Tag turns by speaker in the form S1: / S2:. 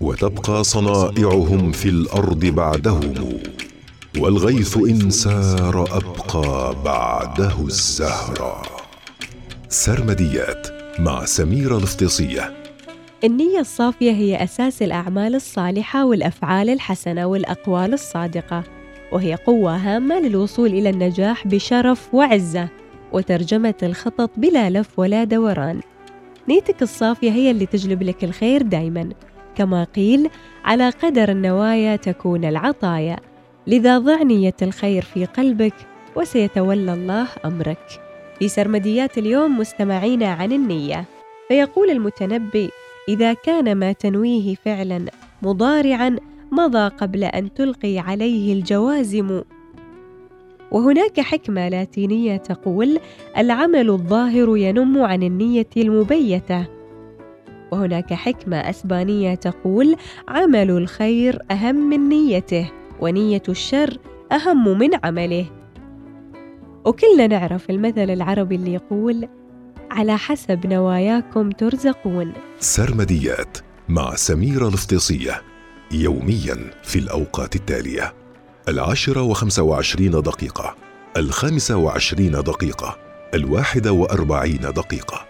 S1: وتبقى صنائعهم في الأرض بعدهم والغيث إن سار أبقى بعده الزهر. سرمديات مع سميره الافتصيه
S2: النية الصافية هي أساس الأعمال الصالحة والأفعال الحسنة والأقوال الصادقة وهي قوة هامة للوصول إلى النجاح بشرف وعزة وترجمة الخطط بلا لف ولا دوران. نيتك الصافية هي اللي تجلب لك الخير دايما. كما قيل على قدر النوايا تكون العطايا. لذا ضع نية الخير في قلبك وسيتولى الله أمرك. في سرمديات اليوم مستمعين عن النية. فيقول المتنبي إذا كان ما تنويه فعلا مضارعا مضى قبل أن تلقي عليه الجوازم. وهناك حكمة لاتينية تقول العمل الظاهر ينم عن النية المبيتة. وهناك حكمة أسبانية تقول عمل الخير أهم من نيته ونية الشر أهم من عمله. وكلنا نعرف المثل العربي اللي يقول على حسب نواياكم ترزقون.
S1: سرمديات مع سميرة الافتصية يوميا في الأوقات التالية. العاشرة وخمسة وعشرين دقيقة الخامسة وعشرين دقيقة الواحدة وأربعين دقيقة.